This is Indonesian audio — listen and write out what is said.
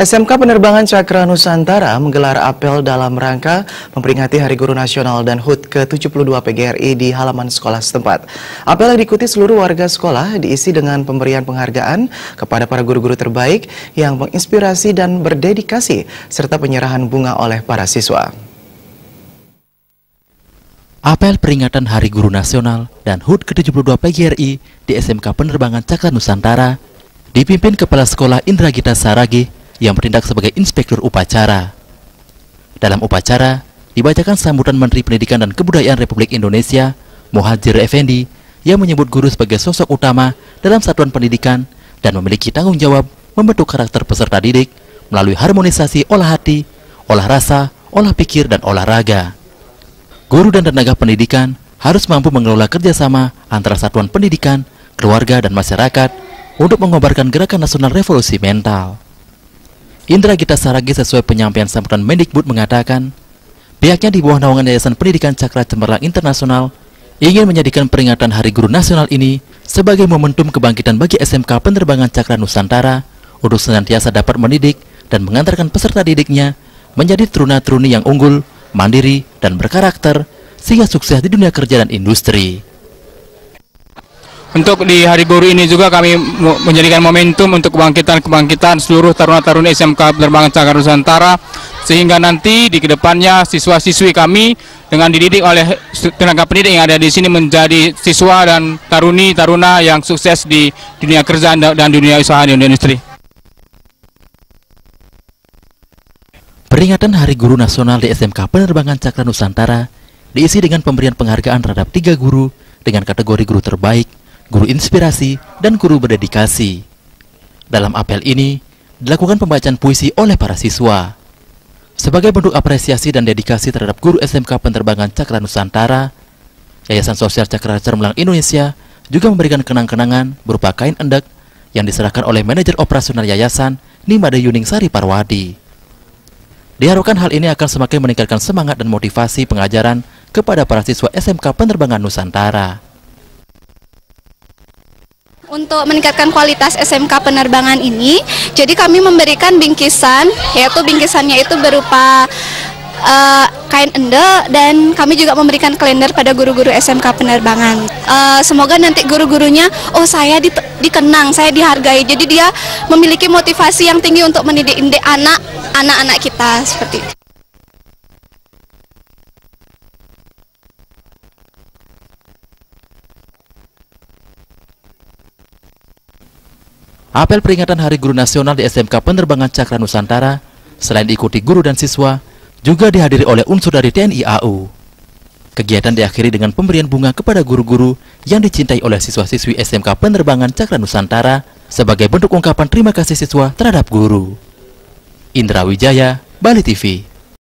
SMK Penerbangan Cakra Nusantara menggelar apel dalam rangka memperingati Hari Guru Nasional dan HUT ke-72 PGRI di halaman sekolah setempat. Apel yang diikuti seluruh warga sekolah diisi dengan pemberian penghargaan kepada para guru-guru terbaik yang menginspirasi dan berdedikasi, serta penyerahan bunga oleh para siswa. Apel peringatan Hari Guru Nasional dan HUT ke-72 PGRI di SMK Penerbangan Cakra Nusantara dipimpin Kepala Sekolah Indra Gita Saragi yang bertindak sebagai inspektur upacara. Dalam upacara, dibacakan sambutan Menteri Pendidikan dan Kebudayaan Republik Indonesia, Muhajir Effendi, yang menyebut guru sebagai sosok utama dalam satuan pendidikan dan memiliki tanggung jawab membentuk karakter peserta didik melalui harmonisasi olah hati, olah rasa, olah pikir, dan olahraga. Guru dan tenaga pendidikan harus mampu mengelola kerjasama antara satuan pendidikan, keluarga, dan masyarakat untuk mengobarkan gerakan nasional revolusi mental. Indra Gita Saragi sesuai penyampaian sambutan Mendikbud mengatakan, pihaknya di bawah naungan Yayasan Pendidikan Cakra Cemerlang Internasional ingin menjadikan peringatan Hari Guru Nasional ini sebagai momentum kebangkitan bagi SMK Penerbangan Cakra Nusantara untuk senantiasa dapat mendidik dan mengantarkan peserta didiknya menjadi teruna-teruni yang unggul, mandiri, dan berkarakter sehingga sukses di dunia kerja dan industri. Untuk di Hari Guru ini juga kami menjadikan momentum untuk kebangkitan-kebangkitan seluruh taruna-taruna SMK Penerbangan Cakar Nusantara sehingga nanti di ke depannya siswa-siswi kami dengan dididik oleh tenaga pendidik yang ada di sini menjadi siswa dan taruni-taruna yang sukses di dunia kerja dan dunia usaha dan industri. Peringatan Hari Guru Nasional di SMK Penerbangan Cakra Nusantara diisi dengan pemberian penghargaan terhadap tiga guru dengan kategori guru terbaik guru inspirasi, dan guru berdedikasi. Dalam apel ini, dilakukan pembacaan puisi oleh para siswa. Sebagai bentuk apresiasi dan dedikasi terhadap guru SMK Penerbangan Cakra Nusantara, Yayasan Sosial Cakra Cermelang Indonesia juga memberikan kenang-kenangan berupa kain endek yang diserahkan oleh manajer operasional yayasan Nimade Yuning Sari Parwadi. Diharapkan hal ini akan semakin meningkatkan semangat dan motivasi pengajaran kepada para siswa SMK Penerbangan Nusantara. Untuk meningkatkan kualitas SMK penerbangan ini, jadi kami memberikan bingkisan, yaitu bingkisannya itu berupa uh, kain ende dan kami juga memberikan kalender pada guru-guru SMK penerbangan. Uh, semoga nanti guru-gurunya, oh saya di, dikenang, saya dihargai. Jadi dia memiliki motivasi yang tinggi untuk mendidik anak anak-anak kita seperti itu. Apel peringatan Hari Guru Nasional di SMK Penerbangan Cakra Nusantara selain diikuti guru dan siswa, juga dihadiri oleh unsur dari TNI AU. Kegiatan diakhiri dengan pemberian bunga kepada guru-guru yang dicintai oleh siswa-siswi SMK Penerbangan Cakra Nusantara sebagai bentuk ungkapan terima kasih siswa terhadap guru. Indra Wijaya, Bali TV